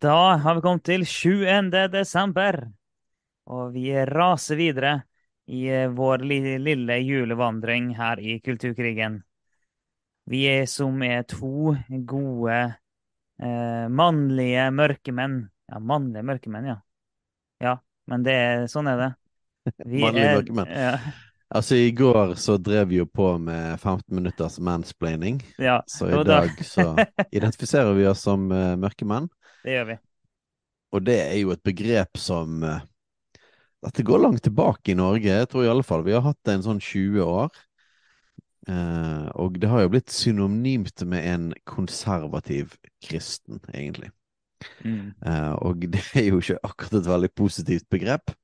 Da har vi kommet til 7. desember, og vi raser videre i eh, vår lille julevandring her i Kulturkrigen. Vi er som er to gode eh, mannlige mørkemenn. Ja, mannlige mørkemenn, ja. Ja, men det er, sånn er det. mannlige mørkemenn. Ja. Altså, i går så drev vi jo på med 15 minutters mansplaining. Ja, så i dag så identifiserer vi oss som uh, mørkemenn. Det gjør vi. Og det er jo et begrep som uh, dette går langt tilbake i Norge. Jeg tror i alle fall vi har hatt det en sånn 20 år. Eh, og det har jo blitt synonymt med en konservativ kristen, egentlig. Mm. Eh, og det er jo ikke akkurat et veldig positivt begrep.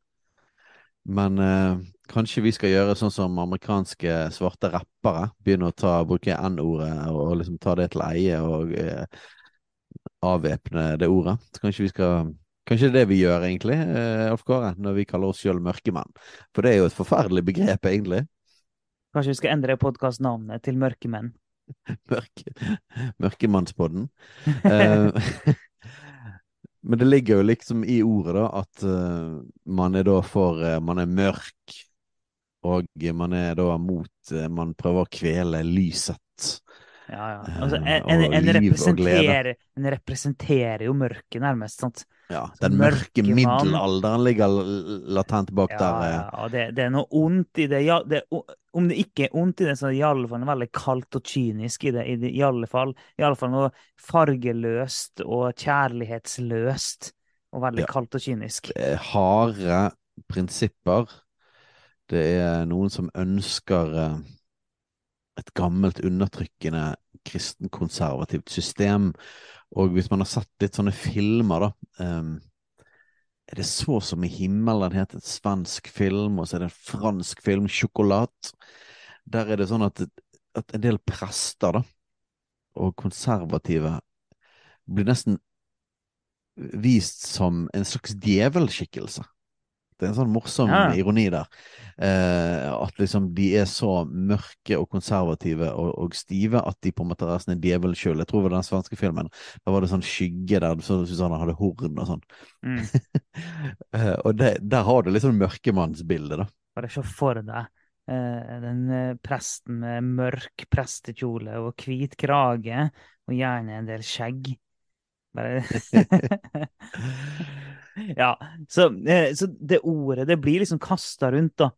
Men eh, kanskje vi skal gjøre sånn som amerikanske svarte rappere. Begynne å ta, bruke N-ordet og liksom ta det til eie og eh, avvæpne det ordet. Så kanskje vi skal Kanskje det vi gjør, egentlig, eh, Alf Kåre, når vi kaller oss sjøl mørkemenn. For det er jo et forferdelig begrep, egentlig. Kanskje vi skal endre podkastnavnet til Mørkemenn? Mørke, Mørkemannspodden. eh, men det ligger jo liksom i ordet, da, at uh, man er da for Man er mørk, og man er da mot Man prøver å kvele lyset ja, ja. Altså, en, en, en, representerer, en, representerer, jo mørket, nærmest. sant? Ja, den mørke middelalderen ligger latent bak ja, der. Ja, eh. det, det, er noe ondt i det. Ja, det. Om det ikke er ondt i det, så er det i alle fall veldig kaldt og kynisk i det. I, det, i alle fall, i alle fall noe fargeløst og kjærlighetsløst og veldig ja. kaldt og kynisk. Det er harde prinsipper. Det er noen som ønsker eh, et gammelt, undertrykkende kristenkonservativt system. Og hvis man har sett litt sånne filmer, da um, Er det så som i himmelen heter en svensk film, og så er det en fransk film, 'Sjokolad'. Der er det sånn at, at en del prester, da, og konservative, blir nesten vist som en slags djevelskikkelse. Det er en sånn morsom ja. ironi der. Eh, at liksom de er så mørke og konservative og, og, stive at de på en måte er sånn djevel sjøl. Jeg tror det var den svenske filmen. Da var det sånn skygge der så Susanne hadde horn og sånn. Mm. eh, og det, der har du litt sånn mørkemannsbilde, da. Bare se for deg eh, den eh, presten med mørk prestekjole og hvit krage, og gjerne en del skjegg. Bare Ja, så, eh, så, det ordet det blir liksom kasta rundt, da.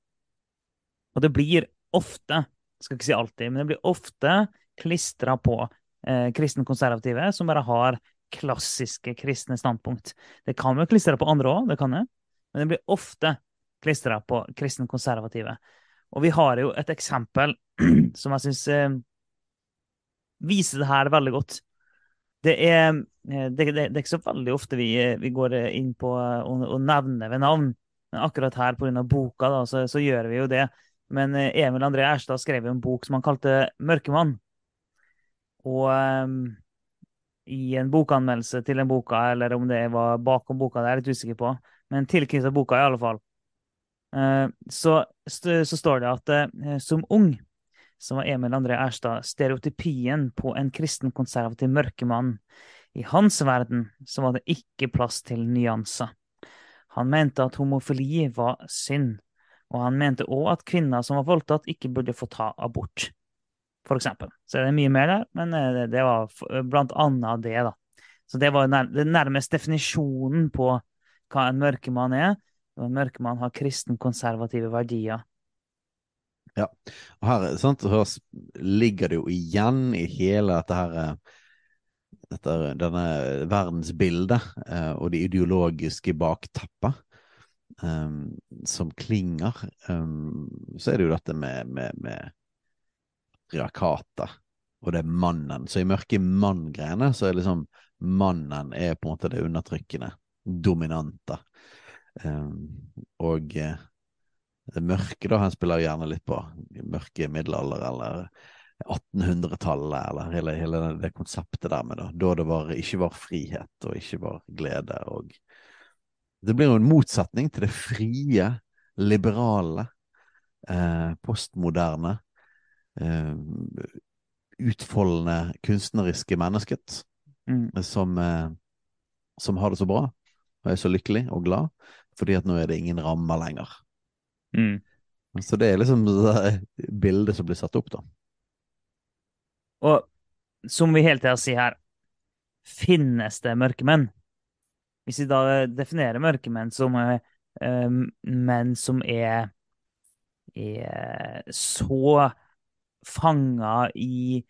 Og det blir ofte, skal ikke si alltid, men det blir ofte klistra på eh, kristen-konservative som bare har klassiske kristne standpunkt. Det kan jo klistre på andre òg, det kan det, men det blir ofte klistra på kristen-konservative. Og vi har jo et eksempel som jeg syns eh, viser det her veldig godt. Det er, eh, det, det, det er, ikke så veldig ofte vi, eh, vi går inn på og, nevne ved navn. Men akkurat her pga. boka da, så, så, gjør vi jo det. Men eh, Emil André Erstad skrev en bok som han kalte 'Mørkemann'. Og um, i en bokanmeldelse til den boka, eller om det var bakom boka, det er jeg litt usikker på, men tilknyttet boka i alle fall, uh, så, så, står det at uh, som ung som var Emil André Erstad, stereotypien på en kristen-konservativ mørkemann. I hans verden så var det ikke plass til nyanser. Han mente at homofili var synd, og han mente òg at kvinner som var voldtatt, ikke burde få ta abort, for eksempel. Så det er mye mer der, men eh, det var blant annet det, da. Så det var den nærmest definisjonen på hva en mørkemann er. En mørkemann har kristen-konservative verdier. Ja, og her, sant, her ligger det jo igjen i hele dette her eh, dette, denne verdensbildet eh, og det ideologiske bakteppet eh, som klinger. eh, så er det jo dette med, med, med patriarkatet, og det er mannen. Så i mørke mann-greiene så er liksom mannen er på en måte det undertrykkende, dominante. Um, og det mørke da han spiller gjerne litt på. Mørke middelalder eller 1800-tallet, eller hele, hele, det konseptet der med da. Da det var, ikke var frihet og ikke var glede. og Det blir jo en motsetning til det frie, liberale, eh, postmoderne, eh, utfoldende, kunstneriske mennesket Mm. som, eh, som har det så bra og er så lykkelig og glad, fordi at nå er det ingen rammer lenger. Mm. Så det er liksom det bildet som blir satt opp, da. Og som vi hele tida sier her, finnes det mørkemenn? Hvis vi da definerer mørkemenn som eh, eh, menn som er, er så fanga i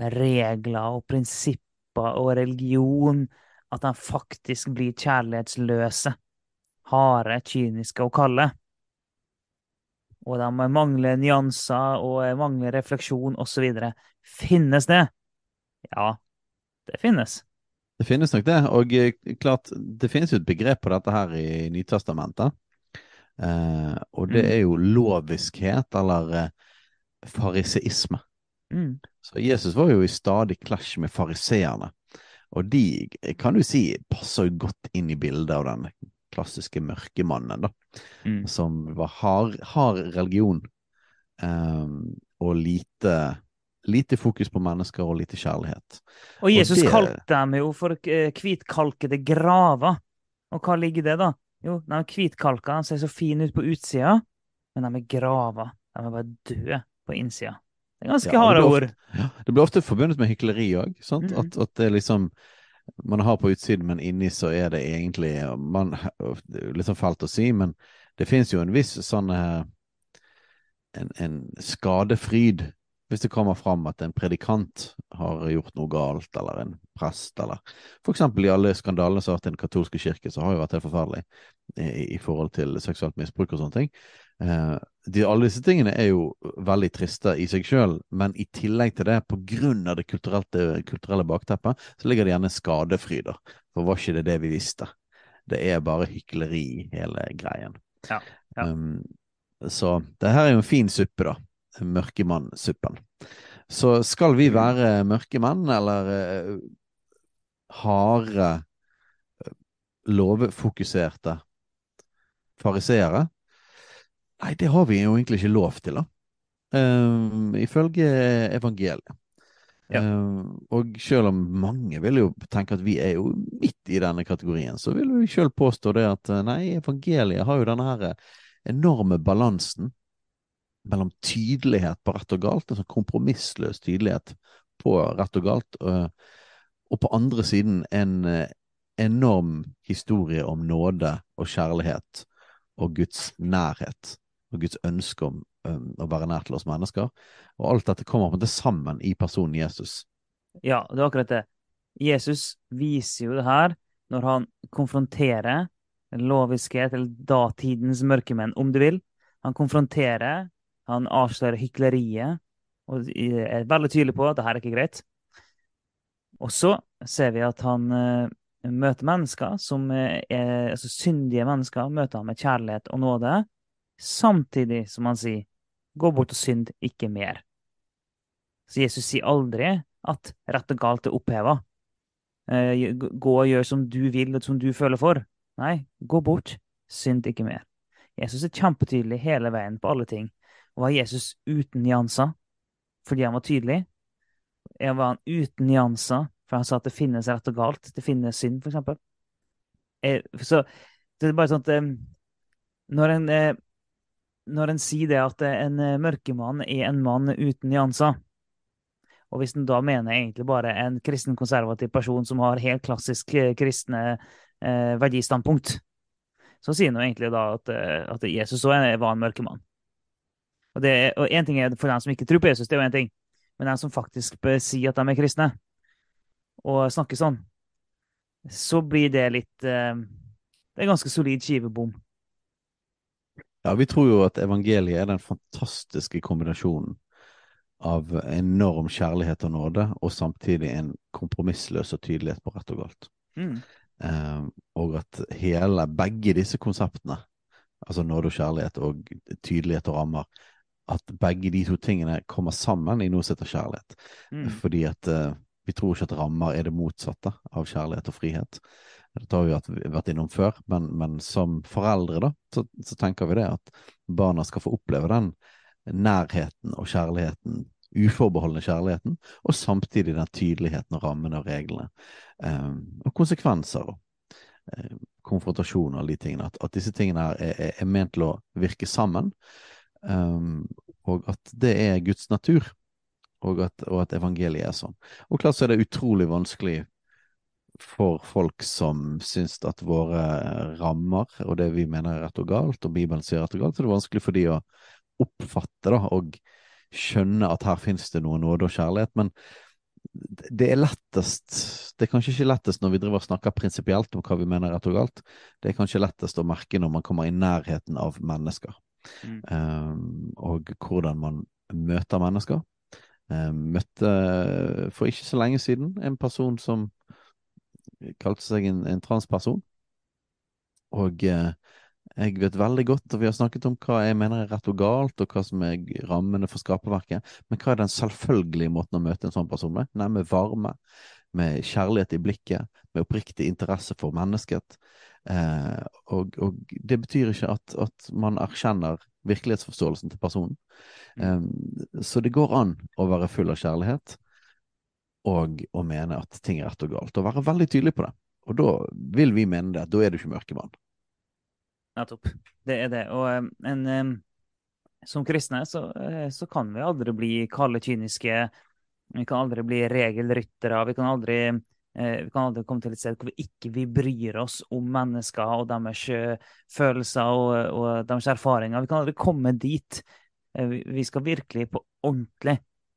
regler og prinsipper og religion at de faktisk blir kjærlighetsløse, harde, kyniske og kalde. Og de mangler nyanser og mangler refleksjon osv. Finnes det? Ja, det finnes. Det finnes nok det, og eh, klart, det finnes jo et begrep på dette her i Nytestamentet. Eh, og det Mm. er jo loviskhet, eller eh, fariseisme. Mm. Så Jesus var jo i stadig clash med fariseerne. Og de kan du si passer jo godt inn i bildet av den klassiske mørkemannen, da. Mm. Som var hard, hard religion, um, og lite, lite fokus på mennesker og lite kjærlighet. Og Jesus det- kalte dem jo for eh, hvitkalkede graver. Og hva ligger det, da? Jo, de er hvitkalka, de ser så fine ut på utsida, men de er graver. De er bare døde på innsida. Det er ganske Ja, harde ord. Ja, det blir ofte forbundet med hykleri òg. Mhm. At, at det liksom Man har på utsiden, men inni så er det egentlig man, litt sånn fælt å si, men det finnes jo en viss sånn eh, en, en skadefryd hvis det kommer fram at en predikant har gjort noe galt, eller en prest, eller for eksempel i alle skandalene som har vært i den katolske kirke, så har jo vært helt forferdelig i, i forhold til seksuelt misbruk og sånne ting. Eh, de, alle disse tingene er jo veldig triste i seg sjøl, men i tillegg til det, av det kulturelle, kulturelle bakteppet, så ligger det gjerne skadefryder. For var ikke det det vi visste? Det er bare hykleri, hele greien. Ja, ja. Um, så det her er jo en fin suppe, da. Mørkemannsuppen. Så skal vi være mørkemenn, eller uh, harde, eh, lovfokuserte fariseere? Nei, det har vi jo egentlig ikke lov til, da. Um, ifølge evangeliet. Ja. Um, og selv om mange vil jo tenke at vi er jo midt i denne kategorien, så vil vi selv påstå det at eh, nei, evangeliet har jo denne her eh, enorme balansen mellom tydelighet på rett og galt, en sånn kompromissløs tydelighet på rett og galt, og, og på andre siden en eh, enorm historie om nåde og kjærlighet og Guds nærhet og Guds ønske om um, å være nær til oss mennesker. Og alt dette kommer på en måte sammen i personen Jesus. Ja, det er akkurat det. Jesus viser jo det her når han konfronterer loviskhet, eller datidens mørkemenn, om du vil. Han konfronterer, han avslører hykleriet, og er veldig tydelig på at det her er ikke greit. Og så ser vi at han eh, møter mennesker som eh, er altså syndige mennesker, møter han med kjærlighet og nåde, samtidig som han sier gå bort og synd, ikke mer. Så Jesus sier aldri at rett og galt er oppheva. Eh, gå og gjør som du vil og som du føler for. Nei, gå bort, synd ikke mer. Jesus er kjempetydelig hele veien på alle ting. Og var Jesus uten nyanser fordi han var tydelig? Jeg var han uten nyanser for han sa at det finnes rett og galt? Det finnes synd, for eksempel. Eh, så det er bare sånn at eh, når en når en sier det at en eh, mørkemann er en mann uten nyanser, og hvis en da mener egentlig bare en kristen konservativ person som har helt klassisk eh, kristne eh, verdistandpunkt, så sier han egentlig da at, eh, at Jesus òg var en mørkemann. Og, det, og en ting er for dem som ikke tror på Jesus, det er jo en ting, men dem som faktisk sier at de er kristne, og snakker sånn, så blir det litt eh, Det er ganske solid skivebom. Ja, vi tror jo at evangeliet er den fantastiske kombinasjonen av enorm kjærlighet og nåde, og samtidig en kompromissløs og tydelighet på rett og galt. Mm. Eh, og at hele, begge disse konseptene, altså nåde og kjærlighet og tydelighet og rammer, at begge de to tingene kommer sammen i noe som heter kjærlighet. Mm. Fordi at eh, vi tror ikke at rammer er det motsatte av kjærlighet og frihet. Dette har vi vært innom før, men, men som foreldre da, så, så, tenker vi det at barna skal få oppleve den nærheten og kjærligheten, uforbeholdne kjærligheten, og samtidig den tydeligheten og rammene og reglene. Eh, og konsekvenser og Eh, konfrontasjon og de tingene. At, at disse tingene er, er, er, ment til å virke sammen, um, og at det er Guds natur. Og at, og at evangeliet er sånn. Og klart så er det utrolig vanskelig for folk som syns at våre rammer og det vi mener er rett og galt, og Bibelen sier rett og galt, så det er vanskelig for de å oppfatte da, og skjønne at her finnes det noe nåde og kjærlighet. Men det er lettest Det er kanskje ikke lettest når vi driver og snakker prinsipielt om hva vi mener er rett og galt. Det er kanskje lettest å merke når man kommer i nærheten av mennesker, mm. um, og hvordan man møter mennesker. Um, møtte for ikke så lenge siden en person som kalte seg en, en transperson. Og eh, jeg vet veldig godt, og vi har snakket om hva jeg mener er rett og galt, og hva som er rammene for skaperverket, men hva er den selvfølgelige måten å møte en sånn person med? Nei, med varme, med kjærlighet i blikket, med oppriktig interesse for mennesket. Eh, og, og, det betyr ikke at, at, man erkjenner virkelighetsforståelsen til personen. Mm. Eh, så det går an å være full av kjærlighet, og å mene at ting er rett og galt, og være veldig tydelig på det. Og da vil vi mene det, da er du ikke mørkemann. Nettopp. Det er det. Og en, en, som kristne så, eh, så, kan vi aldri bli kalde, kyniske. Vi kan aldri bli regelryttere. Vi kan aldri, eh, vi kan aldri komme til et sted hvor vi ikke vi bryr oss om mennesker og deres eh, følelser og, og deres erfaringer. Vi kan aldri komme dit. Vi skal virkelig på ordentlig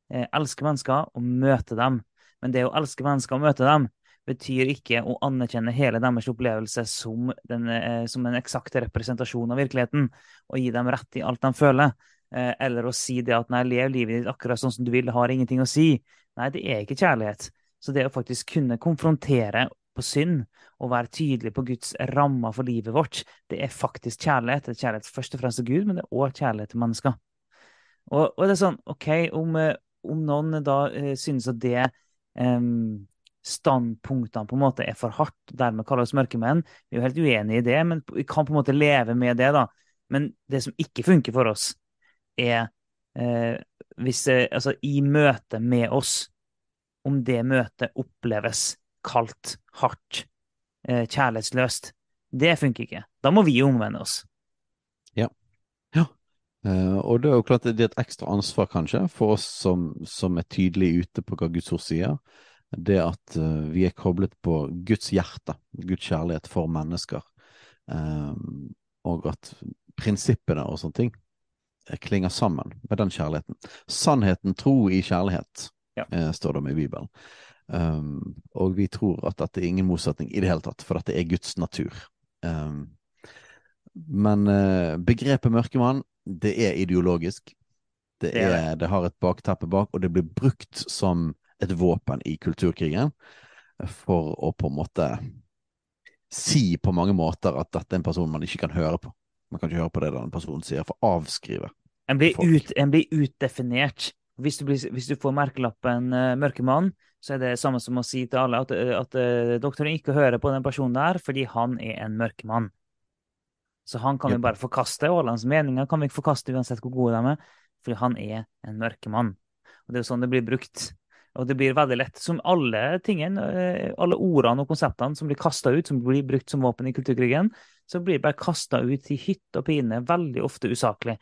elske mennesker og møte dem men det å elske mennesker og møte dem betyr ikke å anerkjenne hele deres opplevelse som, den, eh, som en eksakt representasjon av virkeligheten, og gi dem rett i alt de føler. Eh, eller å si det at nei, lev livet ditt akkurat sånn som du vil, det har ingenting å si. Nei, det er ikke kjærlighet. Så det å faktisk kunne konfrontere på synd og være tydelig på Guds rammer for livet vårt, det er faktisk kjærlighet. Det er kjærlighet først og fremst til Gud, men det er òg kjærlighet til mennesker. Og, og, det er sånn, OK, om, eh, om noen da uh, synes at det um, standpunktene på en måte er for hardt, dermed kaller oss mørkemenn. Vi er jo helt uenige i det, men vi kan på en måte leve med det. da. Men det som ikke funker for oss, er eh, hvis eh, Altså, i møte med oss, om det møtet oppleves kaldt, hardt, eh, kjærlighetsløst, det funker ikke. Da må vi omvende oss. Uh, og det er jo klart det er et ekstra ansvar, kanskje, for oss som, som er tydelig ute på hva Guds ord sier. Det at uh, vi er koblet på Guds hjerte, Guds kjærlighet for mennesker. Uh, og at prinsippene og sånne ting klinger sammen med den kjærligheten. Sannheten, tro i kjærlighet, ja. står det om i Bibelen. Um, og vi tror at dette er ingen motsetning i det hele tatt, for dette er Guds natur. Um, men begrepet mørkemann det er ideologisk. Det, er, det har et bakteppe bak, og det blir brukt som et våpen i kulturkrigen for å på en måte si på mange måter at dette er en person man ikke kan høre på. Man kan ikke høre på det den personen sier, for å avskrive. En blir, ut, en blir utdefinert. Hvis du, blir, hvis du, får merkelappen uh, mørkemann, så er det samme som å si til alle at, at uh, doktoren ikke hører på den personen der fordi han er en mørkemann. Så han kan vi bare forkaste, hans meninger kan vi ikke forkaste uansett hvor gode de er, fordi han er en mørkemann. Og Det er jo sånn det blir brukt. Og det blir veldig lett, som alle tingene, eh, alle ordene og konseptene som blir kasta ut, som blir brukt som våpen i kulturkrigen, så blir det bare kasta ut i hytt og pine, veldig ofte usaklig.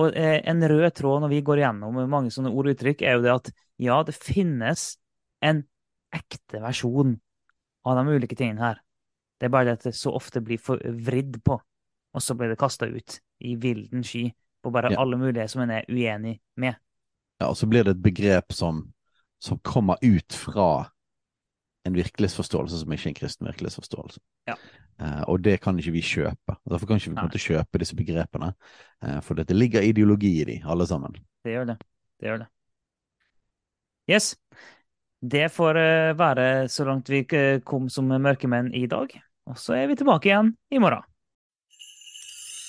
Og eh, en rød tråd når vi går igjennom mange sånne ord og uttrykk, er jo det at ja, det finnes en ekte versjon av de ulike tingene her. Det er bare det at det så ofte blir vridd på og så ble det kasta ut i vilden sky på bare ja. alle mulige som en er uenig med. Ja, og så blir det et begrep som, som kommer ut fra en virkelighetsforståelse som ikke er en kristen virkelighetsforståelse. Ja. Uh, og det kan ikke vi kjøpe. Derfor kan ikke vi en kjøpe disse begrepene. uh, for det ligger ideologi i de, alle sammen. Det gjør det. Det gjør det. Yes. Det får eh, være så langt vi kom som mørkemenn i dag. Og så er vi tilbake igjen i morgen.